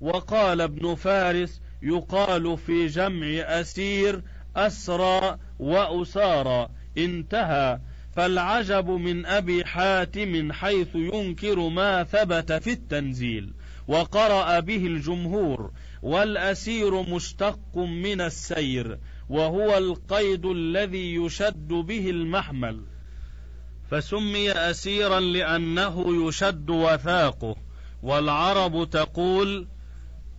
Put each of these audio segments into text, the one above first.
وقال ابن فارس يقال في جمع أسير أسرى وأسارى انتهى. فالعجب من أبي حاتم حيث ينكر ما ثبت في التنزيل وقرأ به الجمهور والأسير مشتق من السير وهو القيد الذي يشد به المحمل. فسمي أسيرا لأنه يشد وثاقه والعرب تقول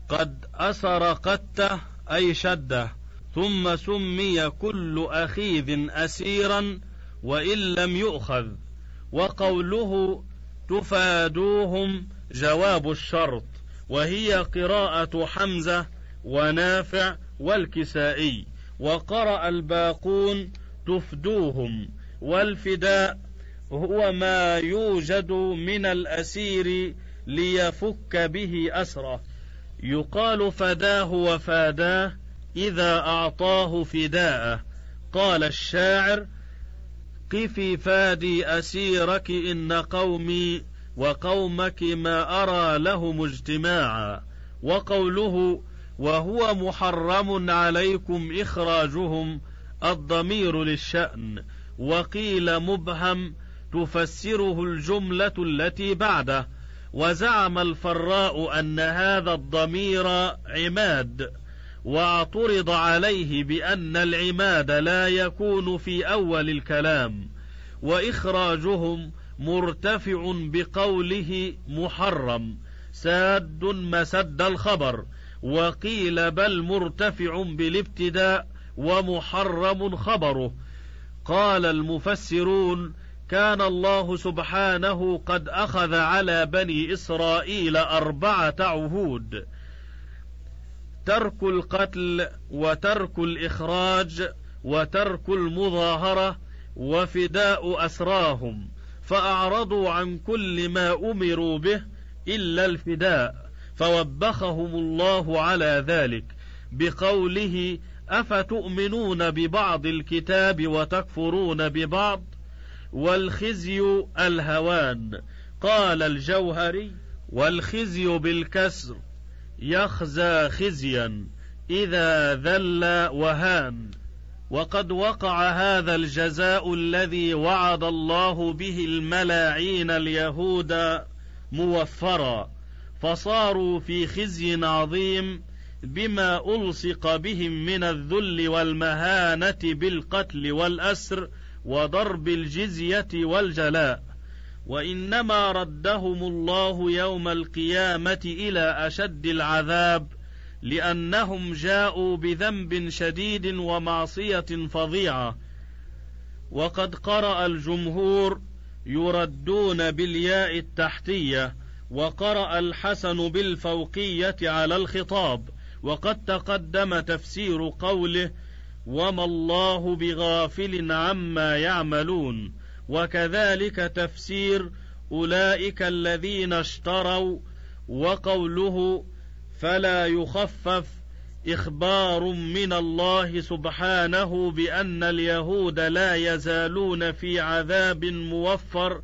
قد أسر قته أي شده ثم سمي كل أخيذ أسيرا وإن لم يؤخذ وقوله تفادوهم جواب الشرط وهي قراءة حمزة ونافع والكسائي وقرأ الباقون تفدوهم والفداء هو ما يوجد من الأسير ليفك به أسره. يقال فداه وفاداه إذا أعطاه فداءه. قال الشاعر قفي فادي أسيرك إن قومي وقومك ما أرى لهم اجتماعا. وقوله وهو محرم عليكم إخراجهم الضمير للشأن. وقيل مبهم تفسره الجملة التي بعده. وزعم الفراء أن هذا الضمير عماد واعترض عليه بأن العماد لا يكون في أول الكلام وإخراجهم مرتفع بقوله محرم ساد مسد الخبر وقيل بل مرتفع بالابتداء ومحرم خبره. قال المفسرون كان الله سبحانه قد أخذ على بني إسرائيل أربعة عهود. ترك القتل وترك الإخراج وترك المظاهرة وفداء أسراهم فأعرضوا عن كل ما أمروا به إلا الفداء فوبخهم الله على ذلك. بقوله أفتؤمنون ببعض الكتاب وتكفرون ببعض؟ والخزي الهوان. قال الجوهري والخزي بالكسر يخزى خزيا إذا ذل وهان. وقد وقع هذا الجزاء الذي وعد الله به الملاعين اليهود موفرا. فصاروا في خزي عظيم بما ألصق بهم من الذل والمهانة بالقتل والأسر وضرب الجزية والجلاء وإنما ردهم الله يوم القيامة إلى أشد العذاب لأنهم جاءوا بذنب شديد ومعصية فظيعة. وقد قرأ الجمهور يردون بالياء التحتية وقرأ الحسن بالفوقية على الخطاب وقد تقدم تفسير قوله وما الله بغافل عما يعملون وكذلك تفسير اولئك الذين اشتروا وقوله فلا يخفف أخبار من الله سبحانه بان اليهود لا يزالون في عذاب موفر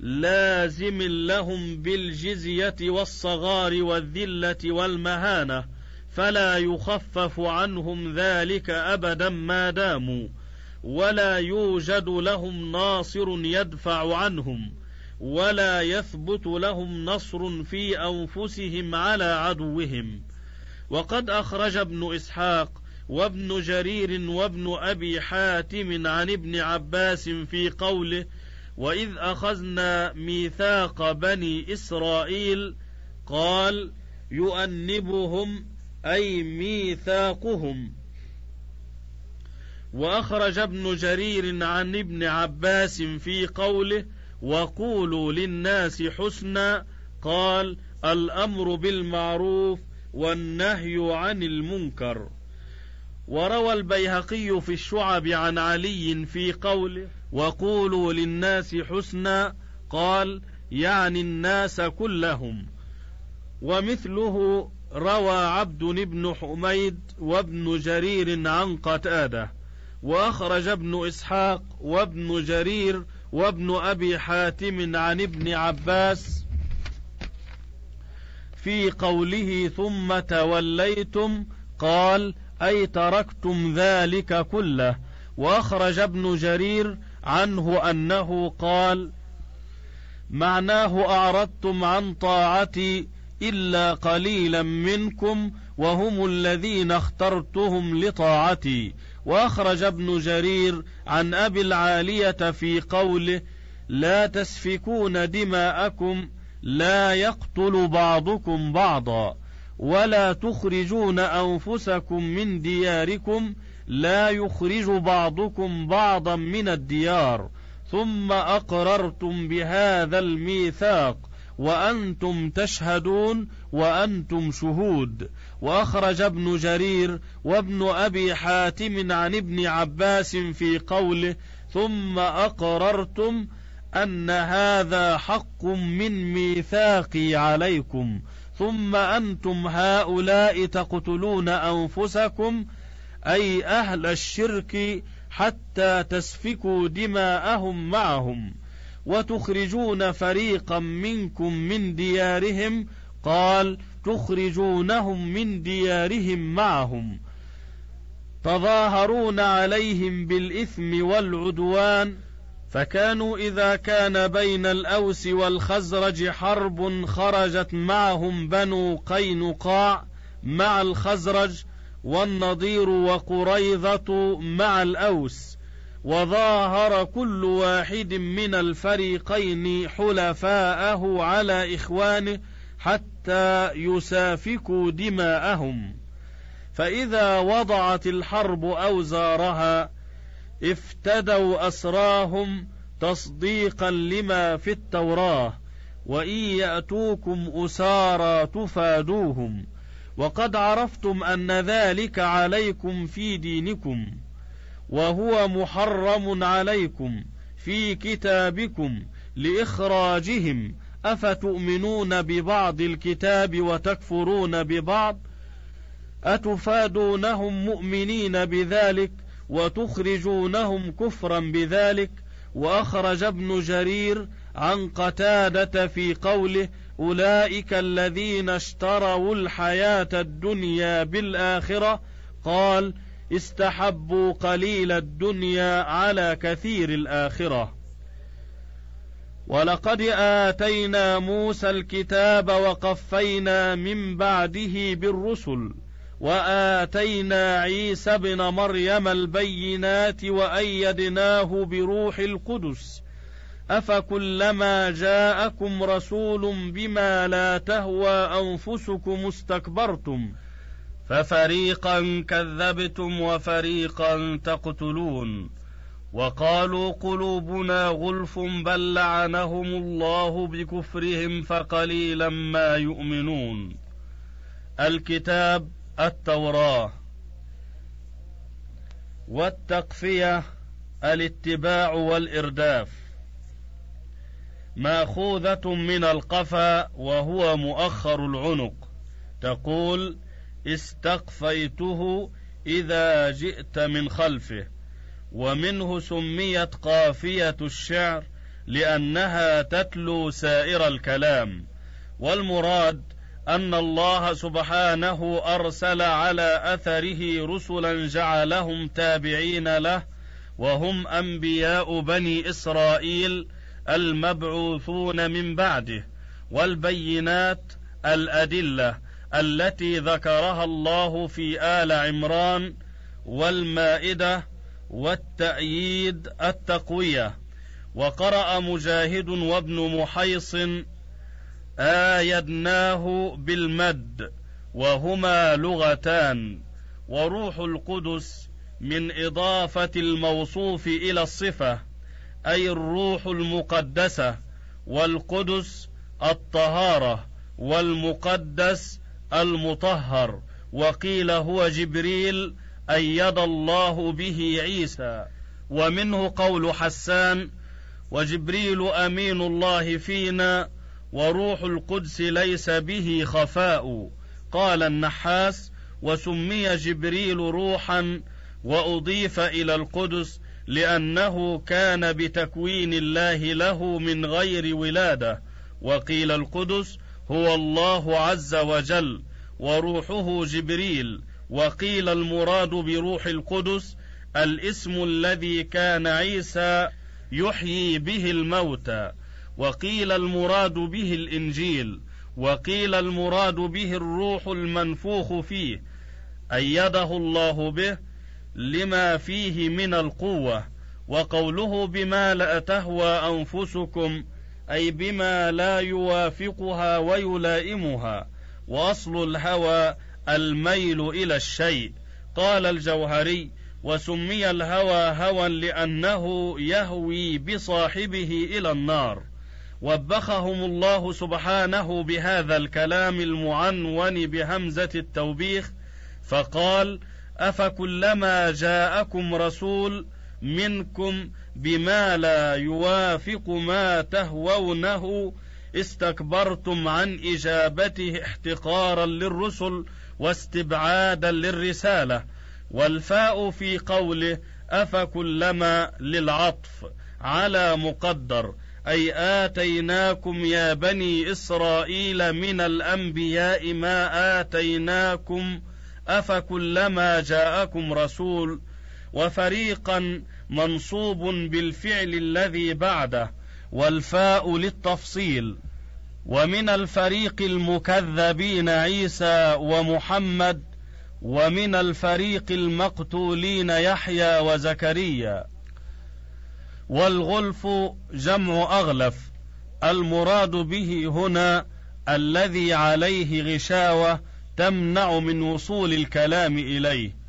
لازم لهم بالجزيه والصغار والذله والمهانه فلا يخفف عنهم ذلك أبدا ما داموا ولا يوجد لهم ناصر يدفع عنهم ولا يثبت لهم نصر في أنفسهم على عدوهم. وقد أخرج ابن إسحاق وابن جرير وابن أبي حاتم عن ابن عباس في قوله وإذ أخذنا ميثاق بني إسرائيل قال يؤنبهم أي ميثاقهم. وأخرج ابن جرير عن ابن عباس في قوله وقولوا للناس حسنا. قال الأمر بالمعروف والنهي عن المنكر. وروى البيهقي في الشعب عن علي في قوله وقولوا للناس حسنا. قال يعني الناس كلهم. ومثله روى عبد بن حميد وابن جرير عن قتادة وأخرج ابن إسحاق وابن جرير وابن أبي حاتم عن ابن عباس في قوله ثم توليتم قال أي تركتم ذلك كله. وأخرج ابن جرير عنه أنه قال معناه أعرضتم عن طاعتي إلا قليلا منكم وهم الذين اخترتهم لطاعتي. وأخرج ابن جرير عن أبي العالية في قوله لا تسفكون دماءكم لا يقتل بعضكم بعضا ولا تخرجون أنفسكم من دياركم لا يخرج بعضكم بعضا من الديار ثم أقررتم بهذا الميثاق وأنتم تشهدون وأنتم شهود. وأخرج ابن جرير وابن أبي حاتم عن ابن عباس في قوله ثم أقررتم أن هذا حق من ميثاقي عليكم. ثم أنتم هؤلاء تقتلون أنفسكم أي أهل الشرك حتى تسفكوا دماءهم معهم. وتخرجون فريقا منكم من ديارهم. قال تخرجونهم من ديارهم معهم. تظاهرون عليهم بالإثم والعدوان. فكانوا إذا كان بين الأوس والخزرج حرب خرجت معهم بنو قينقاع مع الخزرج والنضير وقريظة مع الأوس. وظاهر كل واحد من الفريقين حلفاءه على إخوانه حتى يسافكوا دماءهم. فإذا وضعت الحرب أوزارها افتدوا أسراهم تصديقا لما في التوراه وإن يأتوكم أسارى تفادوهم. وقد عرفتم أن ذلك عليكم في دينكم. وهو محرم عليكم في كتابكم لإخراجهم. أفتؤمنون ببعض الكتاب وتكفرون ببعض؟ أتفادونهم مؤمنين بذلك وتخرجونهم كفرا بذلك؟ وأخرج ابن جرير عن قتادة في قوله أولئك الذين اشتروا الحياة الدنيا بالآخرة. قال استحبوا قليل الدنيا على كثير الآخرة. ولقد آتينا موسى الكتاب وقفينا من بعده بالرسل وآتينا عيسى ابن مريم البينات وأيدناه بروح القدس. أفكلما جاءكم رسول بما لا تهوى أنفسكم استكبرتم. ففريقا كذبتم وفريقا تقتلون. وقالوا قلوبنا غلف بل لعنهم الله بكفرهم فقليلا ما يؤمنون. الكتاب التوراة. والتقفية الاتباع والإرداف. ماخوذة من القفا وهو مؤخر العنق. تقول استقفيته إذا جئت من خلفه ومنه سميت قافية الشعر لأنها تتلو سائر الكلام والمراد أن الله سبحانه أرسل على أثره رسلا جعلهم تابعين له وهم أنبياء بني إسرائيل المبعوثون من بعده والبينات الأدلة التي ذكرها الله في آل عمران والمائدة والتأييد التقوية. وقرأ مجاهد وابن محيص آيدناه بالمد وهما لغتان. وروح القدس من إضافة الموصوف إلى الصفة أي الروح المقدسة والقدس الطهارة والمقدس المطهر وقيل هو جبريل أيد الله به عيسى. ومنه قول حسان وجبريل أمين الله فينا وروح القدس ليس به خفاء. قال النحاس وسمي جبريل روحا وأضيف إلى القدس لأنه كان بتكوين الله له من غير ولادة. وقيل القدس هو الله عز وجل وروحه جبريل وقيل المراد بروح القدس الاسم الذي كان عيسى يحيي به الموتى وقيل المراد به الإنجيل وقيل المراد به الروح المنفوخ فيه أيده الله به لما فيه من القوة وقوله بما لا تهوى أنفسكم أي بما لا يوافقها ويلائمها. وأصل الهوى الميل إلى الشيء. قال الجوهري وسمي الهوى هوى لأنه يهوي بصاحبه إلى النار. وبخهم الله سبحانه بهذا الكلام المعنون بهمزة التوبيخ فقال أفكلما جاءكم رسول منكم بما لا يوافق ما تهوونه استكبرتم عن إجابته احتقارا للرسل واستبعادا للرسالة والفاء في قوله أفكلما للعطف على مقدر أي آتيناكم يا بني إسرائيل من الأنبياء ما آتيناكم أفكلما جاءكم رسول وفريقا منصوب بالفعل الذي بعده والفاء للتفصيل. ومن الفريق المكذبين عيسى ومحمد ومن الفريق المقتولين يحيى وزكريا. والغلف جمع أغلف المراد به هنا الذي عليه غشاوة تمنع من وصول الكلام إليه.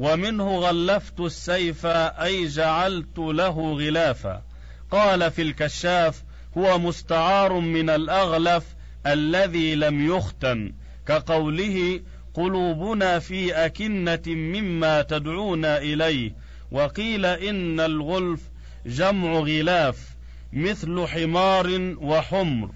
ومنه غلفت السيف أي جعلت له غلافا. قال في الكشاف هو مستعار من الأغلف الذي لم يختن. كقوله قلوبنا في أكنة مما تدعونا إليه. وقيل إن الغلف جمع غلاف مثل حمار وحمر.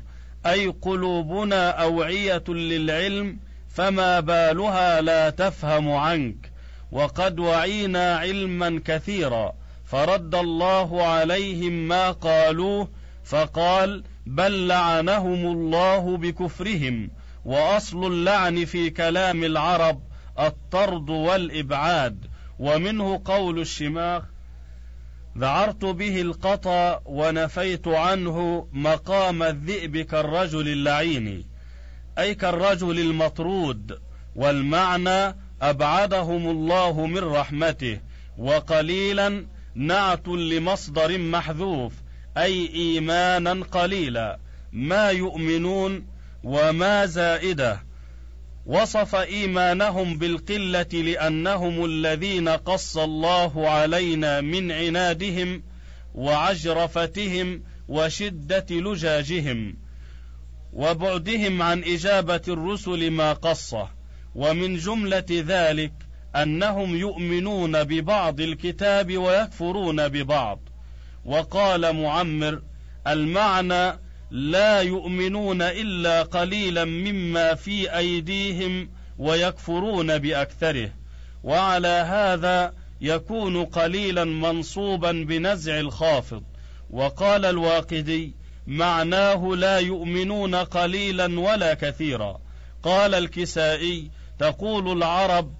أي قلوبنا أوعية للعلم فما بالها لا تفهم عنك. وقد وعينا علما كثيرا فرد الله عليهم ما قالوه فقال بل لعنهم الله بكفرهم وأصل اللعن في كلام العرب الطرد والإبعاد. ومنه قول الشماخ ذعرت به القطا ونفيت عنه مقام الذئب كالرجل اللعين أي كالرجل المطرود والمعنى أبعدهم الله من رحمته وقليلا نعت لمصدر محذوف أي ايمانا قليلا. ما يؤمنون وما زائدة. وصف إيمانهم بالقلة لأنهم الذين قص الله علينا من عنادهم وعجرفتهم وشدة لجاجهم وبعدهم عن إجابة الرسل ما قصه. ومن جملة ذلك أنهم يؤمنون ببعض الكتاب ويكفرون ببعض. وقال معمر المعنى لا يؤمنون إلا قليلا مما في أيديهم ويكفرون بأكثره. وعلى هذا يكون قليلا منصوبا بنزع الخافض. وقال الواقدي معناه لا يؤمنون قليلا ولا كثيرا. قال الكسائي تقول العرب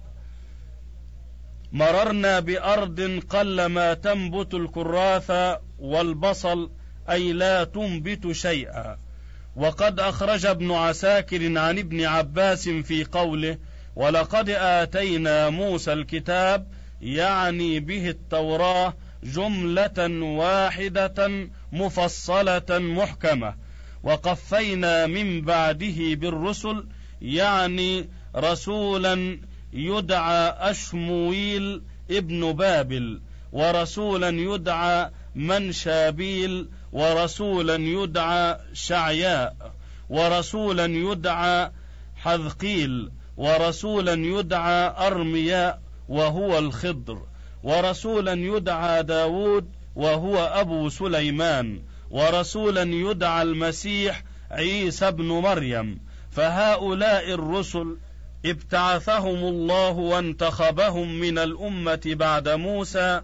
مررنا بأرض قلما تنبت الكراث والبصل أي لا تنبت شيئا. وقد أخرج ابن عساكر عن ابن عباس في قوله ولقد آتينا موسى الكتاب يعني به التوراة جملة واحدة مفصلة محكمة وقفينا من بعده بالرسل يعني رسولا يدعى أشمويل ابن بابل ورسولا يدعى منشابيل ورسولا يدعى شعياء ورسولا يدعى حذقيل ورسولا يدعى أرمياء وهو الخضر ورسولا يدعى داود وهو أبو سليمان ورسولا يدعى المسيح عيسى بن مريم. فهؤلاء الرسل ابتعثهم الله وانتخبهم من الأمة بعد موسى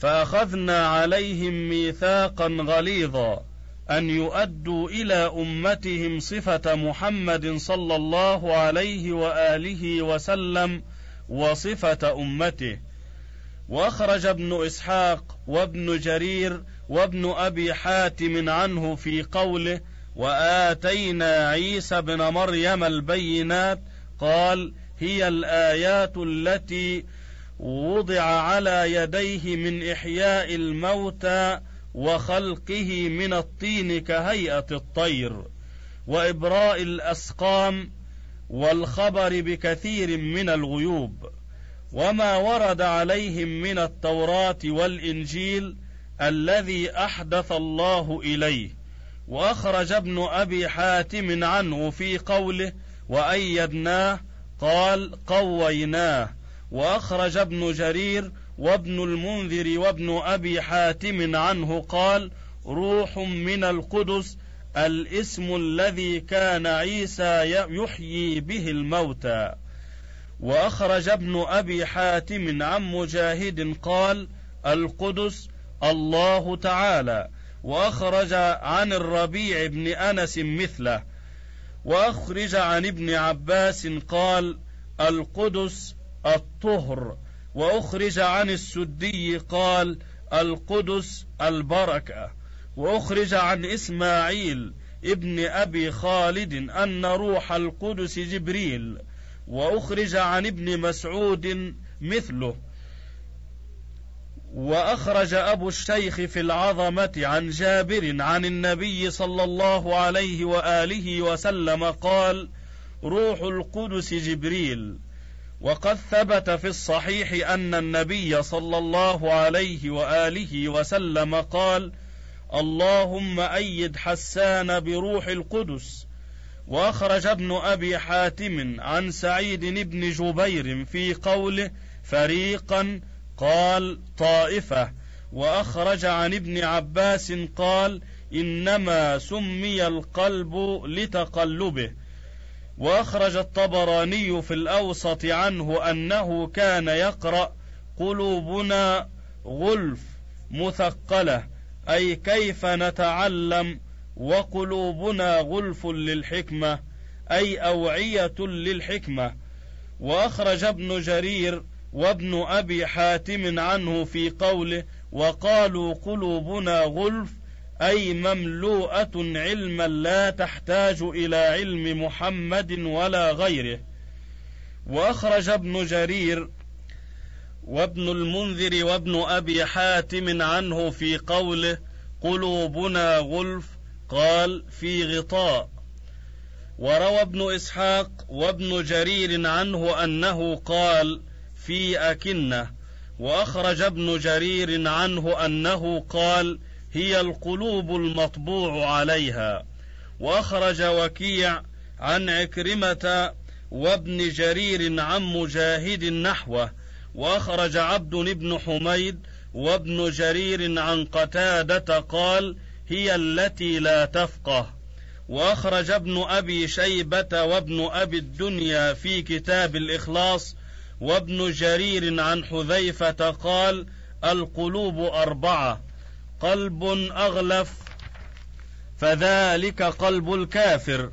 فأخذنا عليهم ميثاقا غليظا أن يؤدوا إلى أمتهم صفة محمد صلى الله عليه وآله وسلم وصفة أمته. وأخرج ابن إسحاق وابن جرير وابن أبي حاتم عنه في قوله وآتينا عيسى بن مريم البينات قال هي الآيات التي وضع على يديه من إحياء الموتى وخلقه من الطين كهيئة الطير وإبراء الأسقام والخبر بكثير من الغيوب وما ورد عليهم من التوراة والإنجيل الذي أحدث الله إليه. وأخرج ابن أبي حاتم عنه في قوله وأيدناه قال قويناه. وأخرج ابن جرير وابن المنذر وابن أبي حاتم عنه قال روح من القدس الاسم الذي كان عيسى يحيي به الموتى. وأخرج ابن أبي حاتم عن مجاهد قال القدس الله تعالى. وأخرج عن الربيع بن أنس مثله. واخرج عن ابن عباس قال القدس الطهر. واخرج عن السدي قال القدس البركة. واخرج عن إسماعيل ابن أبي خالد أن روح القدس جبريل. واخرج عن ابن مسعود مثله. وأخرج أبو الشيخ في العظمة عن جابر عن النبي صلى الله عليه وآله وسلم قال روح القدس جبريل وقد ثبت في الصحيح أن النبي صلى الله عليه وآله وسلم قال اللهم أيد حسان بروح القدس وأخرج ابن أبي حاتم عن سعيد بن جبير في قوله فريقا قال طائفة. وأخرج عن ابن عباس قال إنما سمي القلب لتقلبه. وأخرج الطبراني في الأوسط عنه أنه كان يقرأ قلوبنا غلف مثقلة أي كيف نتعلم وقلوبنا غلف للحكمة أي أوعية للحكمة. وأخرج ابن جرير وابن أبي حاتم عنه في قوله وقالوا قلوبنا غلف أي مملوءة علما لا تحتاج إلى علم محمد ولا غيره. وأخرج ابن جرير وابن المنذر وابن أبي حاتم عنه في قوله قلوبنا غلف قال في غطاء. وروى ابن إسحاق وابن جرير عنه أنه قال في أكنة وأخرج ابن جرير عنه أنه قال هي القلوب المطبوع عليها وأخرج وكيع عن عكرمة وابن جرير عن مجاهد نحوه وأخرج عبد بن حميد وابن جرير عن قتادة قال هي التي لا تفقه وأخرج ابن أبي شيبة وابن أبي الدنيا في كتاب الإخلاص وابن جرير عن حذيفة قال القلوب أربعة قلب أغلف فذلك قلب الكافر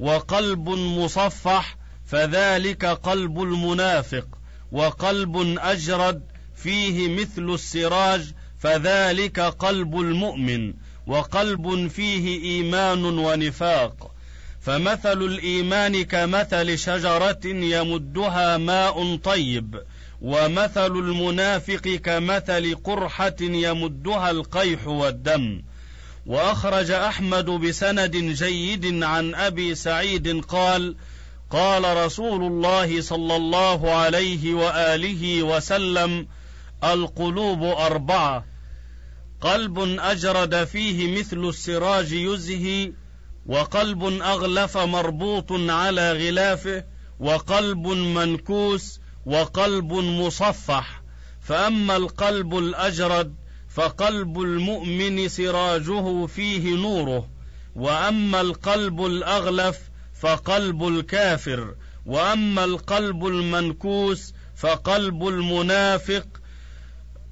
وقلب مصفح فذلك قلب المنافق وقلب أجرد فيه مثل السراج فذلك قلب المؤمن وقلب فيه إيمان ونفاق. فمثل الإيمان كمثل شجرة يمدها ماء طيب ومثل المنافق كمثل قرحة يمدها القيح والدم. وأخرج أحمد بسند جيد عن أبي سعيد قال قال رسول الله صلى الله عليه وآله وسلم القلوب أربعة قلب أجرد فيه مثل السراج يزهي وقلب أغلف مربوط على غلافه وقلب منكوس وقلب مصفح. فأما القلب الأجرد فقلب المؤمن سراجه فيه نوره. وأما القلب الأغلف فقلب الكافر. وأما القلب المنكوس فقلب المنافق.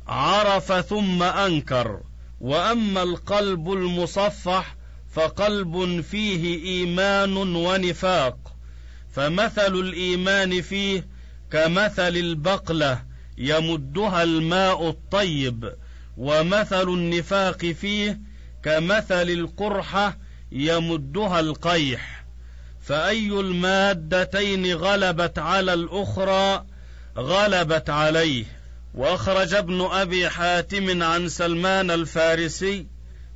عرف ثم أنكر. وأما القلب المصفح فقلب فيه إيمان ونفاق. فمثل الإيمان فيه كمثل البقلة يمدها الماء الطيب. ومثل النفاق فيه كمثل القرحه يمدها القيح. فأي المادتين غلبت على الأخرى غلبت عليه. وأخرج ابن أبي حاتم عن سلمان الفارسي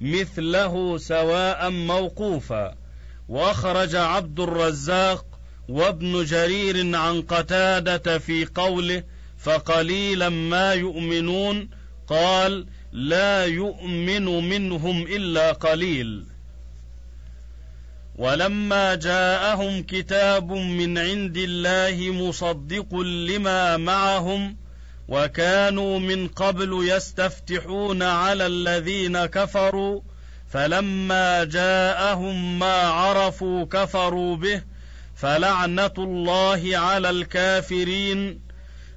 مثله سواء موقوفا. وأخرج عبد الرزاق وابن جرير عن قتادة في قوله فقليلا ما يؤمنون قال لا يؤمن منهم إلا قليل ولما جاءهم كتاب من عند الله مصدق لما معهم وكانوا من قبل يستفتحون على الذين كفروا فلما جاءهم ما عرفوا كفروا به فلعنة الله على الكافرين.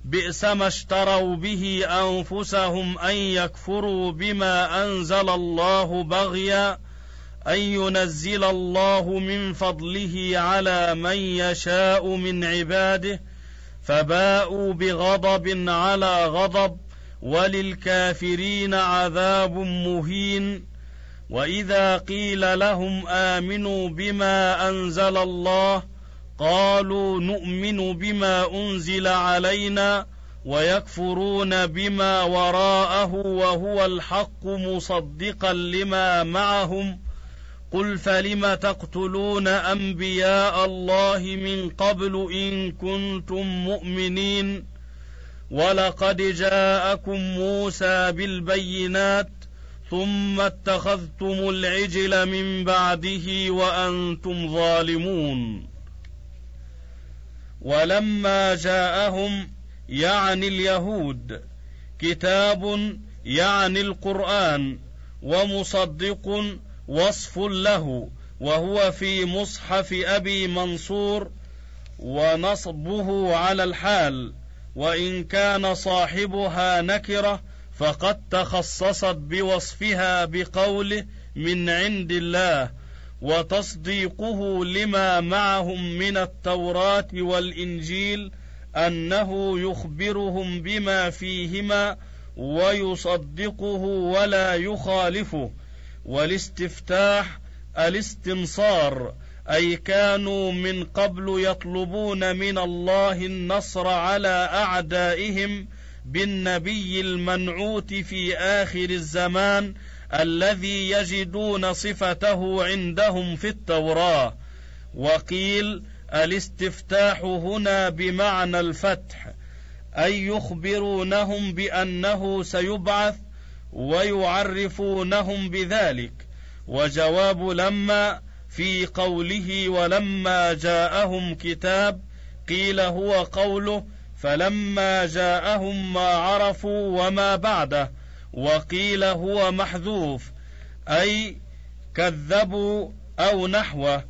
بئس ما اشتروا به أنفسهم أن يكفروا بما أنزل الله بغيا أن ينزل الله من فضله على من يشاء من عباده. فباءوا بغضب على غضب وللكافرين عذاب مهين. وإذا قيل لهم آمنوا بما أنزل الله قالوا نؤمن بما أنزل علينا ويكفرون بما وراءه وهو الحق مصدقا لما معهم قل فلم تقتلون انبياء الله من قبل ان كنتم مؤمنين ولقد جاءكم موسى بالبينات ثم اتخذتم العجل من بعده وأنتم ظالمون ولما جاءهم يعني اليهود كتاب يعني القران ومصدق وصف له وهو في مصحف أبي منصور ونصبه على الحال وإن كان صاحبها نكرة فقد تخصصت بوصفها بقوله من عند الله وتصديقه لما معهم من التوراة والإنجيل أنه يخبرهم بما فيهما ويصدقه ولا يخالفه. والاستفتاح الاستنصار أي كانوا من قبل يطلبون من الله النصر على أعدائهم بالنبي المنعوت في آخر الزمان الذي يجدون صفته عندهم في التوراة. وقيل الاستفتاح هنا بمعنى الفتح أي يخبرونهم بأنه سيبعث ويعرفونهم بذلك. وجواب لما في قوله ولما جاءهم كتاب قيل هو قوله فلما جاءهم ما عرفوا وما بعده وقيل هو محذوف أي كذبوا أو نحوه.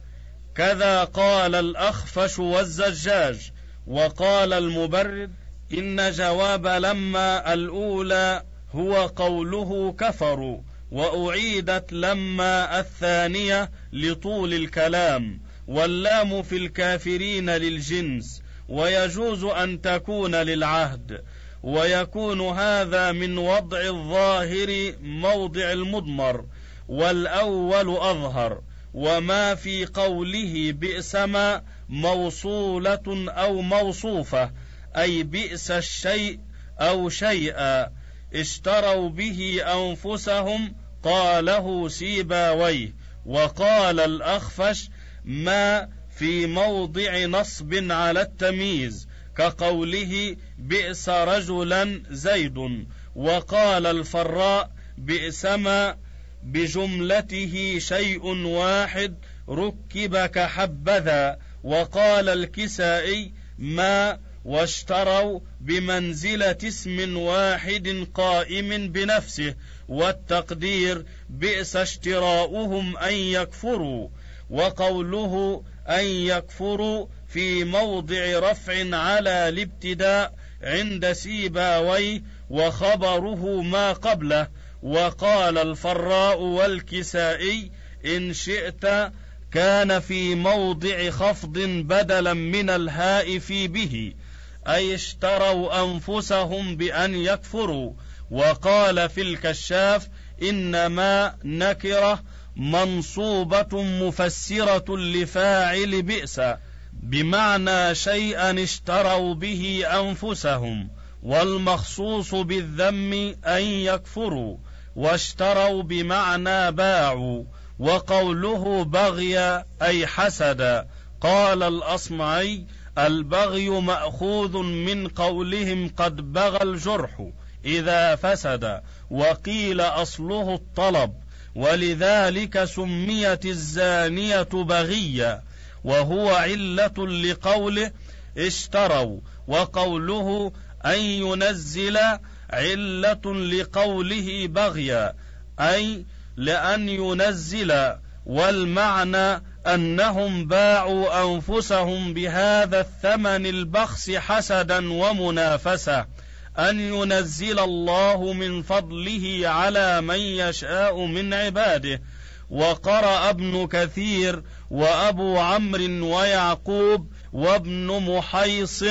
كذا قال الأخفش والزجاج وقال المبرد إن جواب لما الأولى هو قوله كفروا وأعيدت لما الثانية لطول الكلام واللام في الكافرين للجنس ويجوز أن تكون للعهد ويكون هذا من وضع الظاهر موضع المضمر والأول أظهر وما في قوله بئس ما موصولة أو موصوفة أي بئس الشيء أو شيئا. اشتروا به أنفسهم قاله سيباويه وقال الأخفش ما في موضع نصب على التمييز كقوله بئس رجلا زيد وقال الفراء بئس ما بجملته شيء واحد ركب كحبذا وقال الكسائي ما واشتروا بمنزلة اسم واحد قائم بنفسه والتقدير بئس اشتراؤهم أن يكفروا وقوله أن يكفروا في موضع رفع على الابتداء عند سيباوي وخبره ما قبله وقال الفراء والكسائي إن شئت كان في موضع خفض بدلا من الهاء في به. أي اشتروا أنفسهم بأن يكفروا. وقال في الكشاف إنما نكرة منصوبة مفسرة لفاعل بئس بمعنى شيئا اشتروا به أنفسهم والمخصوص بالذم أن يكفروا واشتروا بمعنى باعوا وقوله بغي أي حسد قال الأصمعي البغي مأخوذ من قولهم قد بغى الجرح إذا فسد وقيل أصله الطلب ولذلك سميت الزانية بغية وهو علة لقوله اشتروا وقوله أن ينزل علة لقوله بغيا أي لأن ينزل والمعنى أنهم باعوا أنفسهم بهذا الثمن البخس حسدا ومنافسة أن ينزل الله من فضله على من يشاء من عباده. وقرأ ابن كثير وأبو عمرو ويعقوب وابن محيص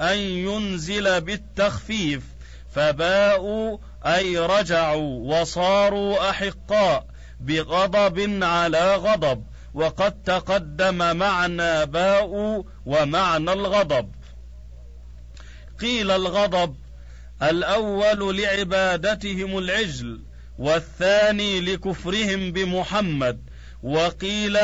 أن ينزل بالتخفيف فباءوا أي رجعوا وصاروا أحقاء بغضب على غضب. وقد تقدم معنى باء ومعنى الغضب. قيل الغضب الأول لعبادتهم العجل والثاني لكفرهم بمحمد وقيل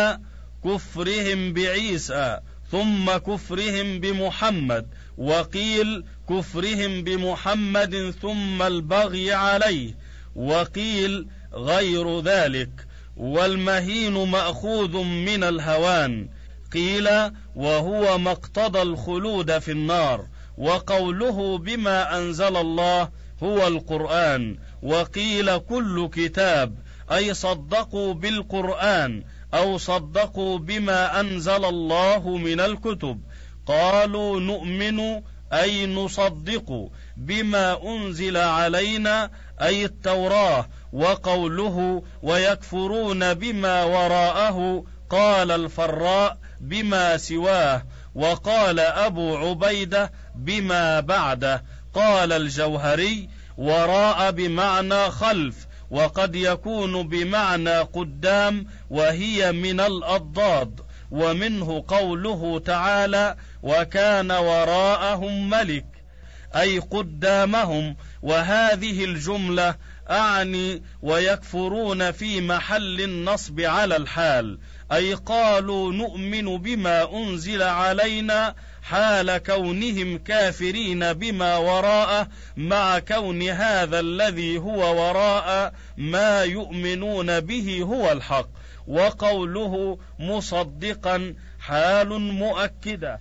كفرهم بعيسى ثم كفرهم بمحمد وقيل كفرهم بمحمد ثم البغي عليه وقيل غير ذلك. والمهين مأخوذ من الهوان. قيل وهو ما اقتضى الخلود في النار وقوله بما أنزل الله هو القرآن. وقيل كل كتاب أي صدقوا بالقرآن أو صدقوا بما أنزل الله من الكتب. قالوا نؤمن أي نصدق بما أنزل علينا أي التوراة وقوله ويكفرون بما وراءه قال الفراء بما سواه وقال أبو عبيدة بما بعده قال الجوهري وراء بمعنى خلف وقد يكون بمعنى قدام وهي من الأضداد. ومنه قوله تعالى وكان وراءهم ملك أي قدامهم وهذه الجملة أعني ويكفرون في محل النصب على الحال أي قالوا نؤمن بما أنزل علينا حال كونهم كافرين بما وراءه مع كون هذا الذي هو وراء ما يؤمنون به هو الحق. وقوله مصدقا حال مؤكدة.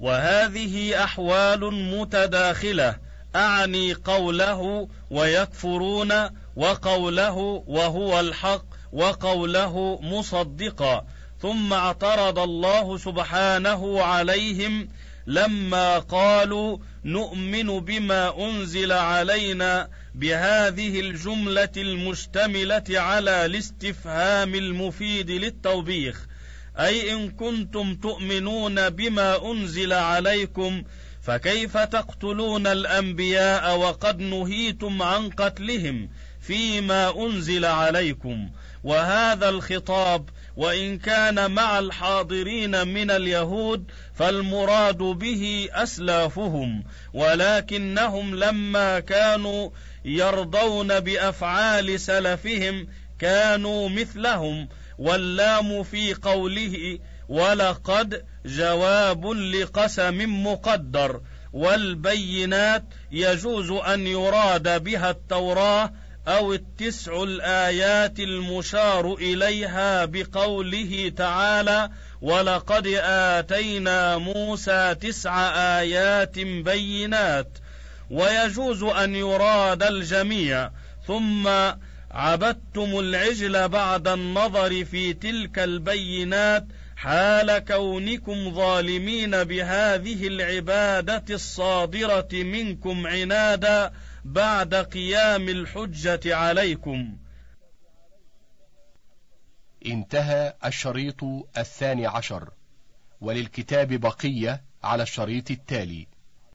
وهذه أحوال متداخلة. أعني قوله ويكفرون وقوله وهو الحق وقوله مصدقا. ثم اعترض الله سبحانه عليهم لما قالوا نؤمن بما أنزل علينا بهذه الجملة المشتملة على الاستفهام المفيد للتوبيخ. أي إن كنتم تؤمنون بما أنزل عليكم فكيف تقتلون الأنبياء وقد نهيتم عن قتلهم فيما أنزل عليكم؟ وهذا الخطاب وإن كان مع الحاضرين من اليهود فالمراد به أسلافهم ولكنهم لما كانوا يرضون بأفعال سلفهم كانوا مثلهم واللام في قوله ولقد جواب لقسم مقدر والبينات يجوز أن يراد بها التوراة أو التسع الآيات المشار إليها بقوله تعالى ولقد آتينا موسى تسع آيات بينات ويجوز أن يراد الجميع ثم عبدتم العجل بعد النظر في تلك البينات حال كونكم ظالمين بهذه العبادة الصادرة منكم عنادا بعد قيام الحجة عليكم. انتهى الشريط الثاني عشر. وللكتاب بقية على الشريط التالي.